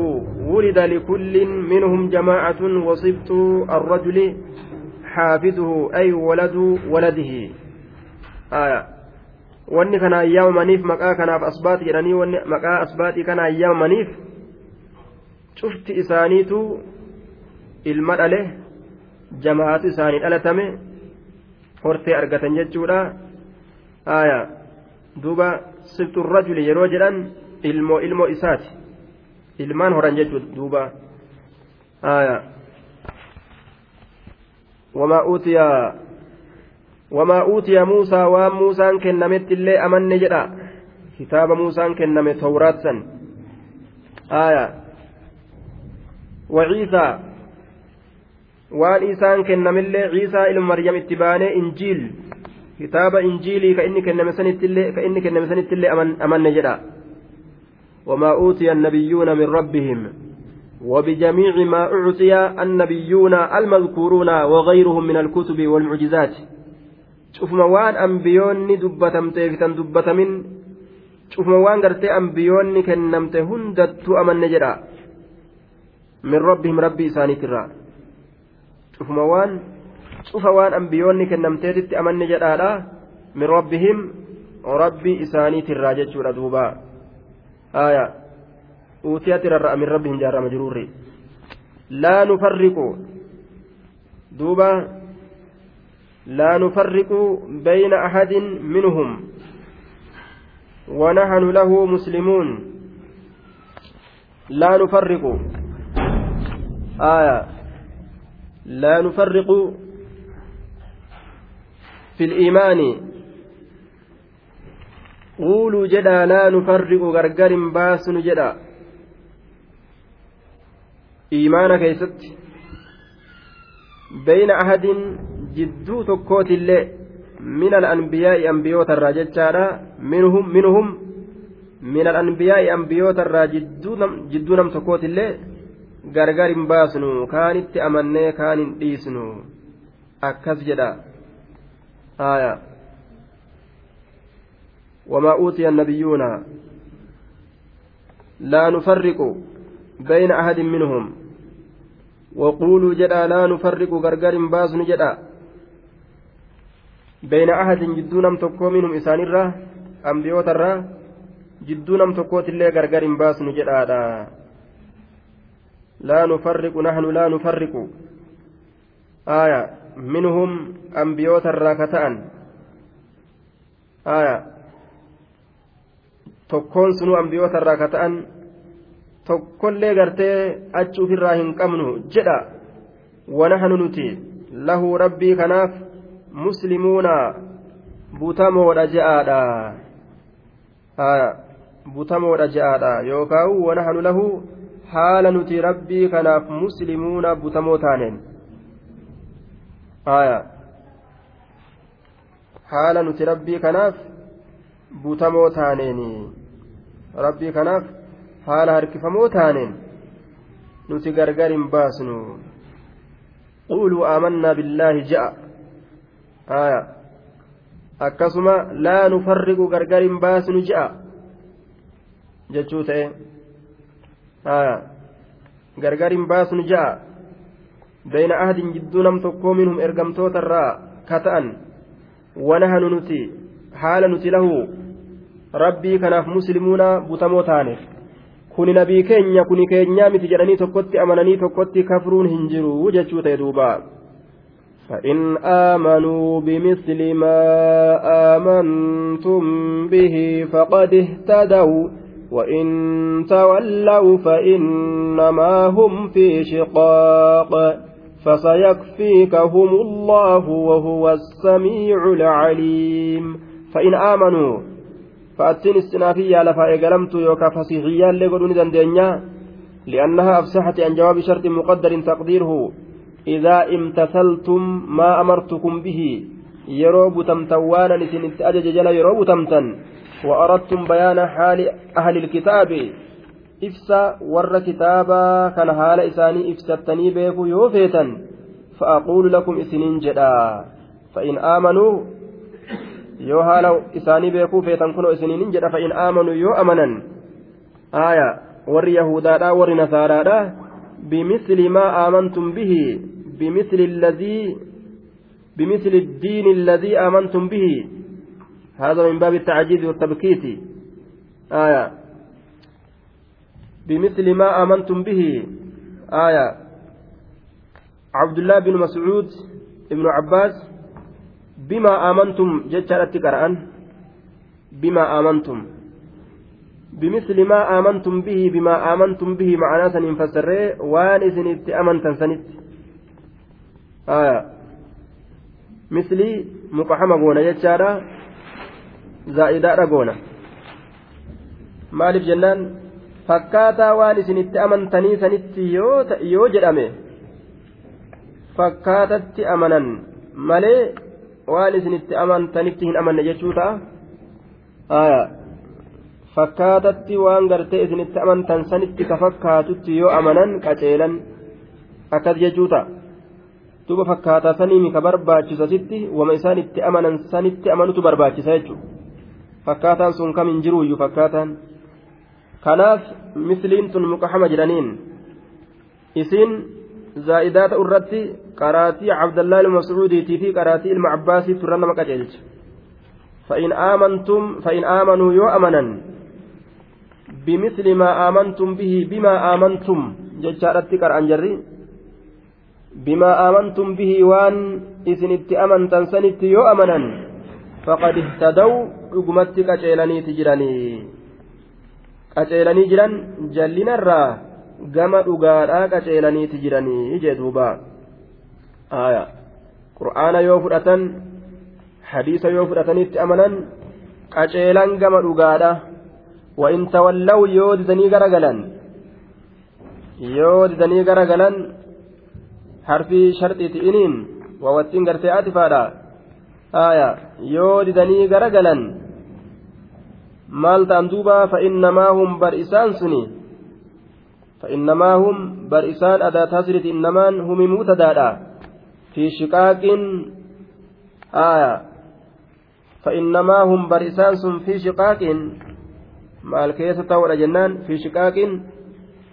ولد لكل منهم جماعة وصبت الرجل حافظه أي ولد ولده آية wanni kana ayyaamamaniif maqaa kanaaf asbaati jedhanii wanni maqaa asbaatii kana ayyaamamaniif cufti isaaniitu ilma dhale jamaatu isaanii dhalatame hortee argatan jechuudha aya duuba sibtu rajuli yeroo jedhan ilmoo ilmoo isaati ilmaan horan jechuudha duuba wamaa uutiyaa wamaa uutiya muusaa waan muusaan kennametti illee amanne jedha kitaaba muusaan kenname tawraatsan aya waciisaa waan isaan kennamillee ciisaa ilma maryam itti baanee injiil kitaaba injiilii ka inni kenname sanittillee amanne jedha وما أوتي النبيون من ربهم وبجميع ما أعطي النبيون المذكورون وغيرهم من الكتب والمعجزات cufuma waan ambiyoonni dubbatamteef tan dubbatamin cufuma waan gartee ambiyoonni kennamte hundattuu amanne jedha min rabbihim rabbii isaaniitirraa cufuma waan cufa waan ambiyoonni kennamteetitti amanne jedhaadha min rabbihim rabbii isaaniitirraa jechuudha duuba aya uutiyati rarra'a min rabbihim jaarra majruurri laa nufarriqu duuba لا نفرق بين أحد منهم ونحن له مسلمون لا نفرق آية لا نفرق fil iimaanii quuluu jedhaa laa nufarriqu gargar hin baasnu jedha iimaana keeysatti bayna ahadin jidduu tokkootillee min alanbiyaa'i ambiyootarraa jechaadha minhum minhum min alanbiyaa'i ambiyootarraa jidduu nam tokkootillee gargar hin baasnu kaanitti amannee kaan hin dhiisnu akkas jedha haya وما أوتي النبيون لا نفرق بين أحد منهم وقولوا جدا لا نفرق غرغر باس جدا بين أحد جدونم تكو منهم إسان الرا أنبيوت الرا جدونم تكوت اللي غرغر باس جدا لا نفرق نحن لا نفرق آية منهم أنبيوت الراكتان آية tokkoon sunuu ambiyoota irraa ka ta'an tokkollee gartee achi ofirraa hin qabnu jedha wanahanu nuti lahu rabbii kanaaf muslimuuna butamoodha je'aadha butamoodha je'aadha yookaan wanahanu lahu haala nuti rabbii kanaaf muslimuuna butamoo taaneen haala nuti rabbii kanaaf butamoo taaneen rabbii kanaaf haala harkifamoo taaneen nuti gargar hin baasnu. Quluu aamannaa billaahi ja'a. Akkasuma laa nufarriqu gargar hin baasnu ja'a jechuu ta'e. Gargar hin baasnu ja'a bayna ahadin jidduu nam tokkoo minhum ergamtoota irraa kata'an wanahanu nuti haala nuti lahu rabbii kanaaf muslimuuna butamoo taaneef kuni nabii keenya kuni keenyaa miti jedhanii tokkotti amananii tokkotti kafruun hin jiru jechuu ta'e duuba فإن آمنوا بمثل ما آمنتم به فقد اهتدوا وإن تولوا فإنما هم في شقاق فسيكفيكهم الله وهو السميع العليم. فإن آمنوا فأتين السنافية لفا إقلمت يوكا فسيحيا لقلون دندنيا لأنها أفسحت عن جواب شرط مقدر تقديره. إذا امتثلتم ما أمرتكم به يروب بتمتوانا نسن أجج جل يرو تمتن وأردتم بيان حال أهل الكتاب. إفسا ور كتابا كان حال إساني إفستني بيكو يوفيتا فأقول لكم إسنين جدا فإن آمنوا yoo haala isaanii beekuu feetan kunoo isiniin jedha fa'in aamanu yoo amanan aaya warri yahudaadha warri nasaaraadha bimisli maa aamantum bihi bimisli alladii bimisli الدين الذي آمنتم به هذا من باب التعجيز والتبكيت آية بمثل ما آمنتم به. آية. عبد الله بن مسعود ابن عباس بما آمنتم جتشارت قرآن. بما آمنتم. بمثل ما آمنتم به بما آمنتم به معناه سنين فسره وان إسنت أمنتن سنت. آية. مثلي مقحمة قونا جتشارة zaa'idaadha goona maaliif jennaan fakkaataa waan isinitti amantanii sanitti yoo jedhame fakkaatatti amanan. Malee waan isinitti amantanitti hin amanne jechuu ta'a? Fakkaatatti waan gartee isinitti amantan sanitti ka fakkaatutti yoo amanan qaceelan akkas jechuu ta'a? Duuba fakkaataa saniimi ka barbaachisa sitti wama isaan itti amanan sanitti amanutu barbaachisa jechuudha. fakkaataan sun kam hin jiruuyyu fakkaataan kanaaf misliin tun muqahama jedhaniin. Isiin zaa'idaata irratti qaraatii cabdallaa ilma mas'uudiitii fi qaraatii ilma abbaasii turran nama qaceelcha. Fa'in aamantum fa'in aamanuu yoo amanan bimisli maa aamantum bihii bimaa aamantum jechaadhatti qara'an jarri. Bimaa aamantum bihii waan isin itti amantan sanitti yoo amanan faqad ihtadaw dhugumatti qaceelaniiti jiranii qaceelanii jiran jallinarraa gama dhugaadhaa qaceelaniiti jiranii jee duuba qur'aana yoo fudhatan hadiisa yoo fudhatanitti amanan qaceelan gama dhugaadha وإن تولوا يود دني غرغلن يود دني غرغلن حرفي شرطي إنين ووتين غرتي آتفادا آية يود دني غرغلن maal ta'an duuba fa'innamaa hum bar isaan suni fa'innamaa hum bar isaan adaa tasiriti innamaan humi muutadaadha fi shiqaaqin aya fa'innamaa hum bar isaan sun fi shiqaaqin maal keessa ta'uudha jennaan fi shiqaaqin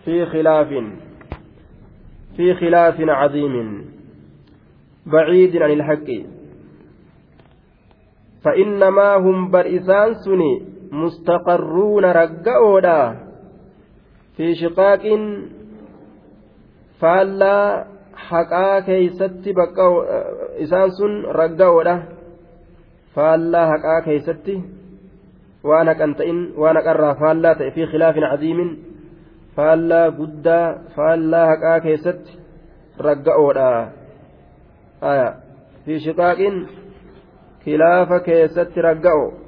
fi khilaafin fi khilaafin cadiimin baciidin an ilhaqqi فإنما هم بر إسان سني fi shiqaaqin faallaa haqaa keeysatti bakka isaan sun ragga'oodha faallaa haqaa keeysatti waan haqan ta'in waan haqarraa faallaa ta'e fi khilaafin cadiimin faallaa guddaa faallaa haqaa keessatti ragga'oodha fi shiqaaqin khilaafa keessatti ragga'o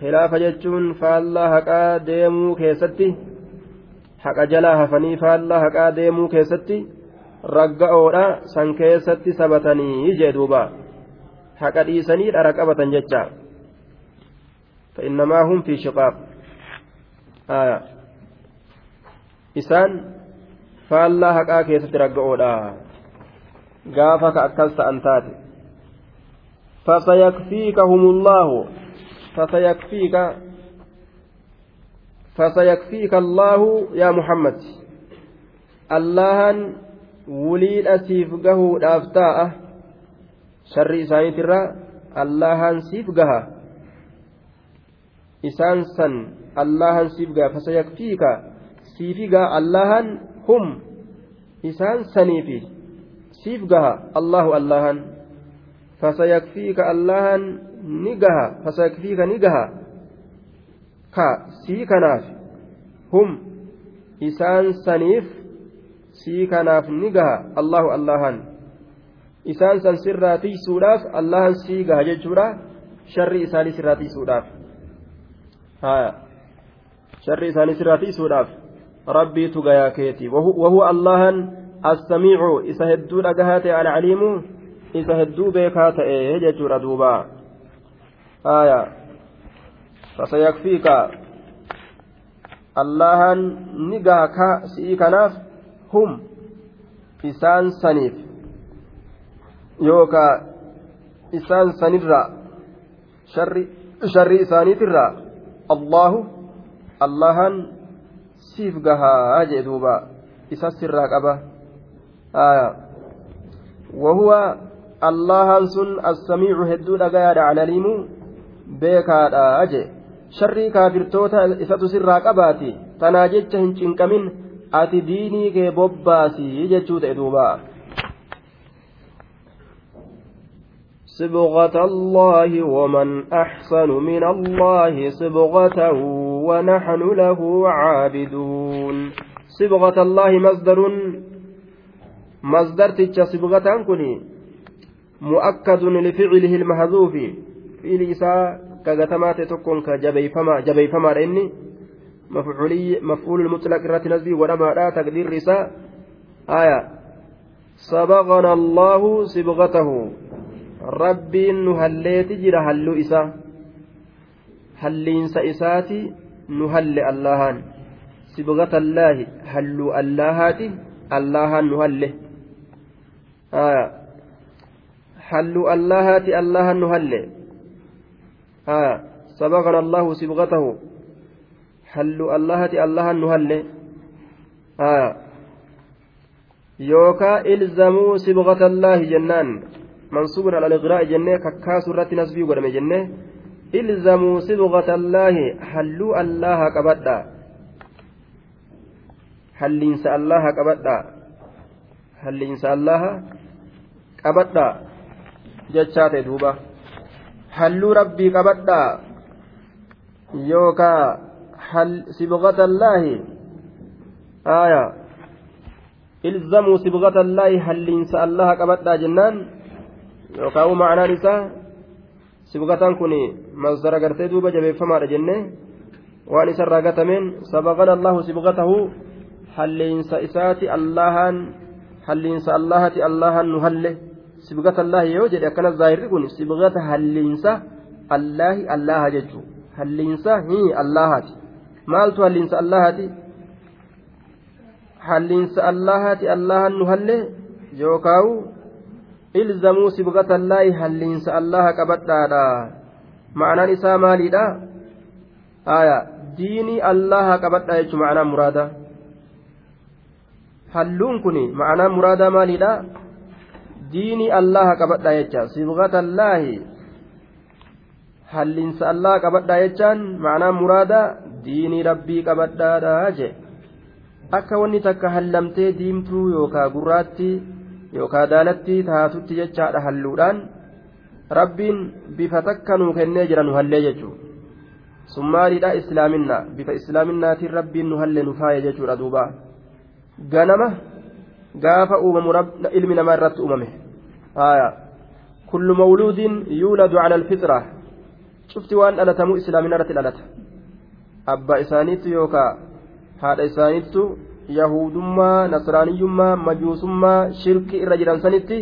khilaafa jechuun faallaa haqaa deemuu keessatti haqa jalaa hafanii faallaa haqaa deemuu keessatti ragga'oodha san keessatti sabatanii jee duuba haqa dhiisanii dhara qabatan jecha فإنما هم في شقاق آية isaan faallaa haqaa keessatti ragga'oodha gaafa ka akkas ta'an taate فسيكفيكهم الله فسيكفيك فسيكفيك الله يا محمد allahan wuliidha siif gahuudhaaf taa'a sharri isaaniitirra allahan siif gaha isaan san allahan siif gaha fasayakfiika siifi gaha allahan hum isaan saniifi siif gaha allahu allahan fasayakfiika allahan ni gaha fasakfiika ni gaha ka sii kanaaf hum isaan saniif sii kanaaf ni gaha allahu allahan isaan san sirraa tiisuudhaaf allahan sii gaha jechuudha sharri isaanii sirraa tiisuudhaaf haya sharri isaanii sirraa tiisuudhaaf rabbiitu gayaa keeti wahuwa allahan assamiicu isa hedduu dhagahaa ta'e alcaliimu isa hedduu beekaa ta'e jechuudha duubaa آية فسيكفيك ni gaha si'ii kanaaf hum isaan saniif yookaa isaan sanirraa sharri isaaniitirraa allahu allahan siif gahaa jee duuba isa sirraa qaba wahuwa allahan sun assamiicu hedduu dhagayaadha calaliimu beekaadha jee sharrii kaafirtoota isatu sirraa qabaati tanaa jecha hin cinqamin ati diinii kee bobbaasii jechuu ta'e duuba صبغة الله ومن أحسن من الله صبغة ونحن له عابدون صبغة الله مصدر مصدر تتش صبغة كني مؤكد لفعله المحذوف fiili isaa kagatamaa ta'e tokkoon ka jabeeyfamaadha inni maf'uulul mutlaq irratti nasbii godhamaadha taqdiirri isaa aya sabaqana allaahu sibqatahu rabbiin nu halleeti jira halluu isaa halliinsa isaati nu halle allahan sibqata allaahi halluu allahaati allahan nu halle halluu allahaati allahan nu halle آه سبقنا الله سبغته حل اللهة الله نهل آه يوكا إلزموا سبغة الله جنان. منصوب على الإغراء جنة ككاس الرت نسبي ورمي جنة. إلزموا صبغة الله حلوا الله كبدا. حلينس الله كبدا. حلينس الله كبدا. جتشات دوبا. Halluu rabbii qabadhaa yookaa sibqatallaahi aya ilzamuu sibgata allaahi halliinsa allaha qabadhaa jennaan yookaan ma'anaan isaa sibgataan kun masdara gartee duuba jabeeffamaadha jenne waan isarraa gatameen sabaqana allahu sibgatahu halliinsa isaati allahaan halliinsa allahati allahan nu halle sibgata allaahi yoo jedhe akkana zaahirri kun sibgata halliinsa allaahi allaha jechuu halliinsa hii allahati maaltu halliinsa allahati halliinsa allahati allahan nu halle yookaawu ilzamuu sibgata allaahi halliinsa allaha qabadhaadha ma'anaan isaa maaliidha aya diinii allaha qabadha jechu ma'anaan muraada halluun kun ma'anaan muraadaa maaliidha diinii allaha qabadha jecha sibgata allaahi. Hallinsa allah qabadhaa jechaan. Ma'anaan muraada diinii rabbii qabadhaadha jee. Akka wanni takka hallamtee diimtuu yookaa gurraatti yookaa daalatti taatutti jechaadha halluudhaan. Rabbiin bifa takka nuu kennee jira nu hallee jechuudha. Summaaliidha islaaminaa bifa islaaminaatiin rabbiin nu hallee nu faaye jechuudha duuba. Ganama gaafa uumamu ilmi namaa irratti uumame. Kullu mawluudin yuuladu cala alfitra. Cufti waan dhalatamu islaamina irratti dhalata. Abbaa isaaniitti yookaan haadha isaaniittu yahudummaa nasraaniyyummaa majuusummaa shirki irra jiran sanitti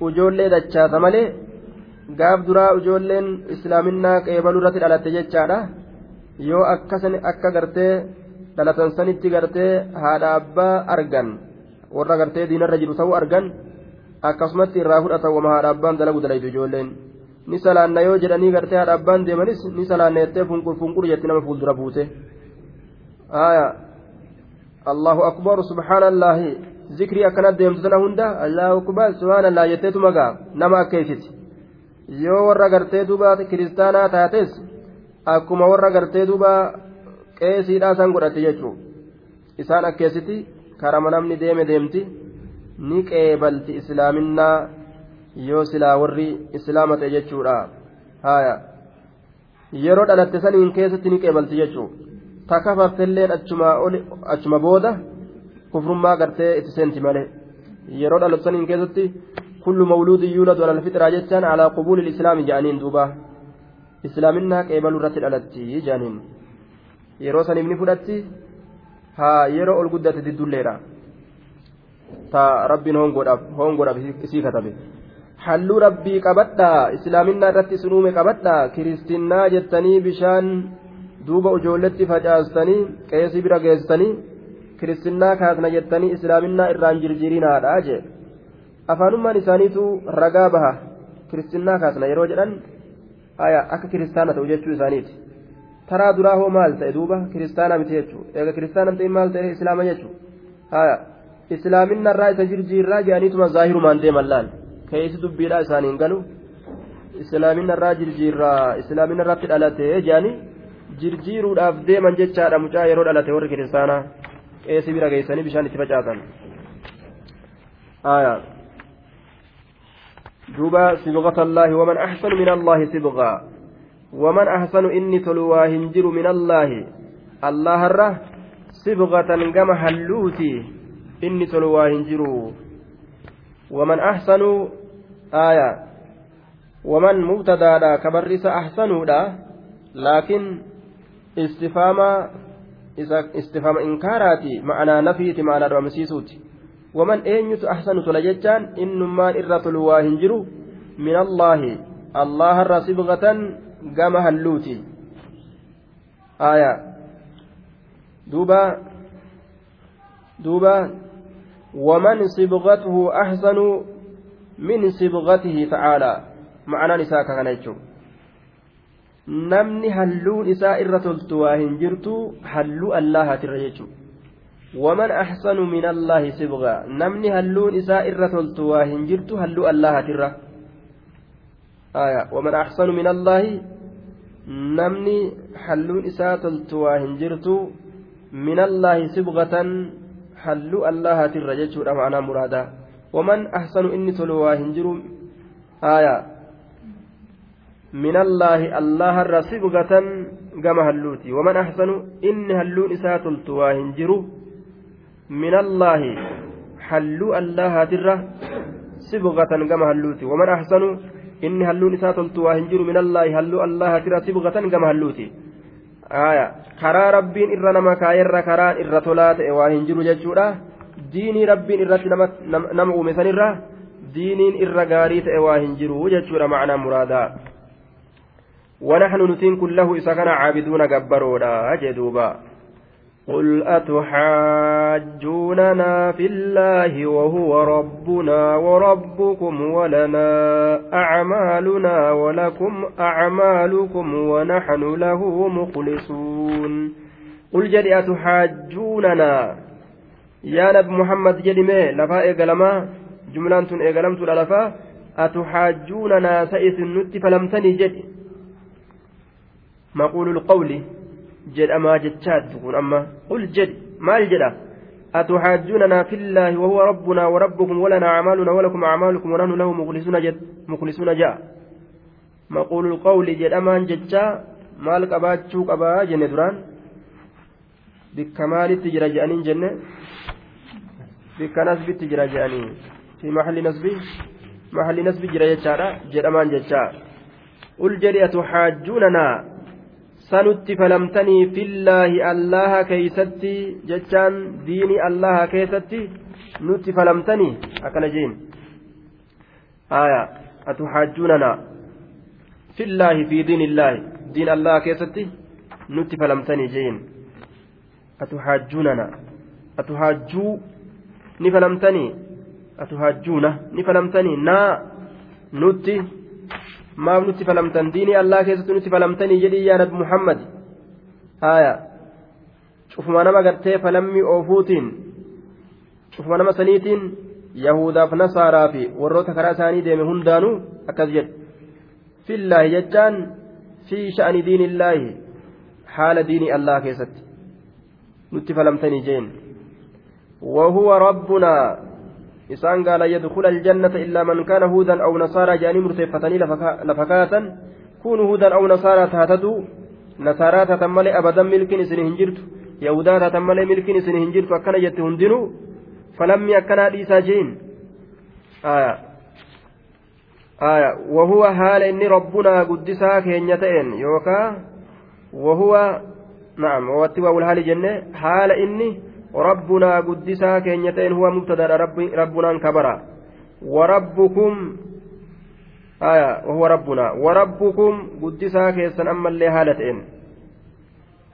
ujoollee dachaasa malee gaaf duraa ujoolleen islaaminaa qeebaluu irratti dhalatte jechaadha. Yoo akka gartee dhalatan sanitti gartee haadha abbaa argan warra gartee diinarra jiru ta'uu argan akkasumatti irraa fudhatan wama haadha abbaan dalagu dalaytu ijoolleen. ni salaanna yoo jedhanii gartee haadha abbaan deemanis ni salaanna jettee funqur funqur jetti nama fuuldura buute. Aya. Allahu akbar subhaanallaahi. Zikrii akkana deemtu tana hunda allahu akbar subhaanallaa jetteetu magaa? Nama akkeessiti yoo warra gartee duuba kiristaanaa taates akkuma warra gartee duuba qeesiidhaa san godhatte jechuu. Isaan akkeessiti karama namni deeme deemti ni qeebalti islaaminaa yoo silaa warri islaama ta'e jechuudha haya yeroo dhalatte saniin keessatti ni qeebalti jechuudha takafartelleen achuma booda kufrummaa gartee itti seenti malee yeroo dhalatte saniin keessatti kullu mawluudin yuuladu alal fixraa jechaan alaa qubuuli islaami jedhaniin duuba islaaminaa qeebaluu irratti dhalatti jedhaniin yeroo saniif ni fudhatti haa yeroo ol guddate diddulleedha ta rabbiin hongoodhaaf isii katabe. halluu rabbii qabadhaa islaaminaa irratti isin uume qabadhaa kiristinnaa jettanii bishaan duuba ijoolletti facaastanii qeesii bira geessanii kiristinnaa kaasna jettanii islaaminaa irraan jirjiirinaadha jee afaanummaan isaaniitu ragaa baha kiristinnaa kaasna yeroo jedhan akka kiristaana ta'u jechuu isaaniiti taraa duraa hoo maal ta'e duuba kiristaana miti jechuu eega kiristaana ta'e maal ta'e islaama jechuu islaaminaa irraa isa jirjiirraa jedhaniituma zaahirumaan deeman laal. keeysi dubbiidha isaaniin galu islaamina irraa jirjiirraa islaamina irratti dhalate jedhanii jirjiiruudhaaf deeman jechaadha mucaa yeroo dhalate warri kiristaanaa qeesii bira geessanii bishaan itti facaasan duuba sibqata allaahi waman axsanu min allaahi sibqaa tolu waa hin jiru min allaahi allaharra sibqatan gama halluuti inni tolu waa hin jiru ومن أحسن آية. ومن مبتدأ كبرس أحسن لكن استفهام استفهام إنكاراتي معنى نفيتي معنى رمسيسوتي. ومن أين أحسن تلجتان إنما إرة الواهنجر من الله. الرصبغة قام هلوتي آية دوبا دوبا ومن صبغته أحسن من صبغته تعالى معنى نساء كان namni halluun isaa irra toltu waa hin jirtu halluu allahaatirra jechuudha waman axsanu min allaahi sibgaa namni halluun isaa irra toltu waa hin jirtu halluu allahaatirra allaahi namni halluun isaa toltu waa hin jirtu min allaahi sibgatan halluu allahatirra jechuudha ma'anaa muraadaa waman ahsanu inni tolu waa hin jiru aayaa من الله الله الرسبغة كما هلوتي ومن أحسن إن هلون إسات التواهن جرو من الله halluu allahaatirra sibqatan gama halluuti waman ahsanu inni halluun isaa toltu waa hin jiru minallaahi halluu allahaatirra sibqatan gama halluuti karaa rabbiin irra nama kaayerra karaan irra tolaa ta'e waa hin jiru jechuudha diinii rabbiin irratti nama uume sanirra diiniin irra gaarii ta'e waa hin jiru jechuudha macnaa muraadaa ونحن نتين كله إذا كان عابدون جبرونا جدوبا قل أتحاجوننا في الله وهو ربنا وربكم ولنا أعمالنا ولكم أعمالكم ونحن له مخلصون قل جد أتحاجوننا يا نبي محمد جد مي لفا إيقلما جملة إيقلمت لفا أتحاجوننا سئس النت فلمتني جد مقول القول أما جتشات تكون أما قل جد ما الجد أتحاجوننا في الله وهو ربنا وربكم ولنا أعمالنا ولكم أعمالكم ونحن له مخلصون جد مخلصون جاء مقول القول جد أما جتشا مال قبات شوك أبا جنة دران بكمال تجرى جانين جنة بك نسب تجرى جانين في محل نسب محل نسب جرى جتشا جد أما جتشا قل جد أتحاجوننا sanutti falamtanii fillaahi allaha keeysatti jechaan diini allaha keessatti nutti falamtanii akkana jeen aya atuxaajjuunana fillaahi fi diin illaahi diin allaha keessatti nutti falamtanii jeen atuxaajjuunana atuxaajjuu ni falamtanii atuxaajjuuna ni falamtanii naa nutti maaf nutti falamtan diinii allaa keessatti nutti falamtanii jedhii yaa nabi muhammad haaya cufuma nama gartee falammii oofuutiin cufuma nama saniitiin yahudaaf nasaaraa fi warroota karaa isaanii deeme hundaanuu akkas jedhe fillaahi jechaan fi sha'ani diinillaahi haala diinii allaa keessatti nutti falamtanii jeen وهو ربنا isaan gaala yadkula aljannata illaa man kaana huudan aw nasaaraa jedhanii murteeffatanii lafa kaatan kunu huudan aw nasaaraa taatatu nasaaraa taatan malee abadan milkiin isin hin jirtu yahudaa taatan malee milkiin isin hin jirtu akkana jette hundinuu falammi akkanaa dhiisaa jeen وهو حال إني ربنا قدسا كين يتئن يوكا وهو نعم واتبع الحال جنة حال إني ربنا قدسا كينيتين هو مبتدا رب ربنا كبرا وربكم آية وهو ربنا وربكم قدسا كيسن أما اللي هالتين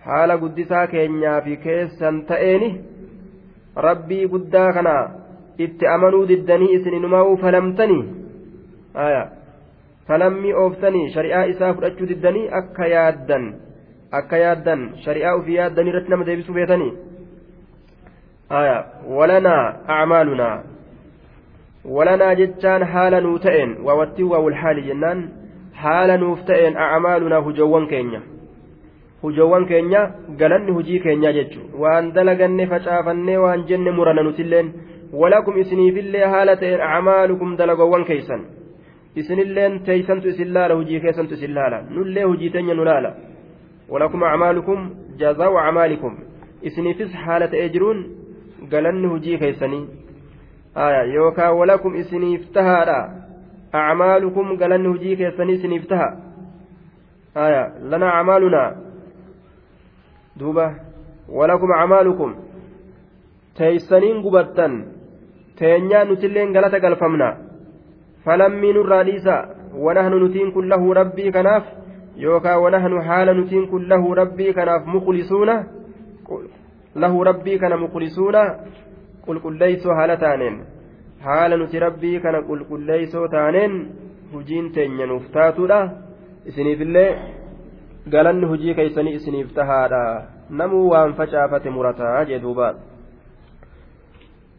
حال قدسا كينيا في كيسن تأيني ربي قدا كنا itti amanuu diddanii isininumau falamtanii aya falammii ooftanii shari'aa isaa fudhachuu diddanii akka yaaddan akka yaaddan shari'aa ufii yaaddan irratti nama deebisuu beetanii aya walanaa acmaalunaa walanaa jechaan haala nuu ta'een waawattii waawulhaali jennaan haala nuuf ta'een acmaalunaa hujowwan keenya hujowwan keenya galanni hujii keenyaa jechu waan dalaganne facaafannee waan jenne murana nutilleen walakum isiniifillee haala ta'een acmaalukum dalagowwan keeysan isinilleen teeysantu isin laala hujii keessantu isin laala nullee hujii teenya nu laala walakum acmaalukum jazaa'u acmaalikum isiniifis haala ta'ee jiruun galanni hujii keeysanii yookaan walakum isiniif tahaadha acmaalukum galanni hujii keessanii isiniif taha lana acmaalunaa duuba walakum acmaalukum teeysaniin gubattan teenyaa nutilleen galata galfamna falammii nurraa dhiisa wanahnu nutiin kun lahu rabbii kanaaf yookaan wanahnu haala nutiin kun lahu rabbii kanaaf muqlisuuna lahu rabbii kana muqlisuuna qulqulleeysoo haala taaneen haala nuti rabbii kana qulqulleeysoo taaneen hujiin teenya nuuf taatuudha isiniifillee galanni hujii keeysanii isiniif tahaadha namuu waan facaafate murataa jee duuba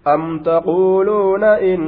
أم تقولون إن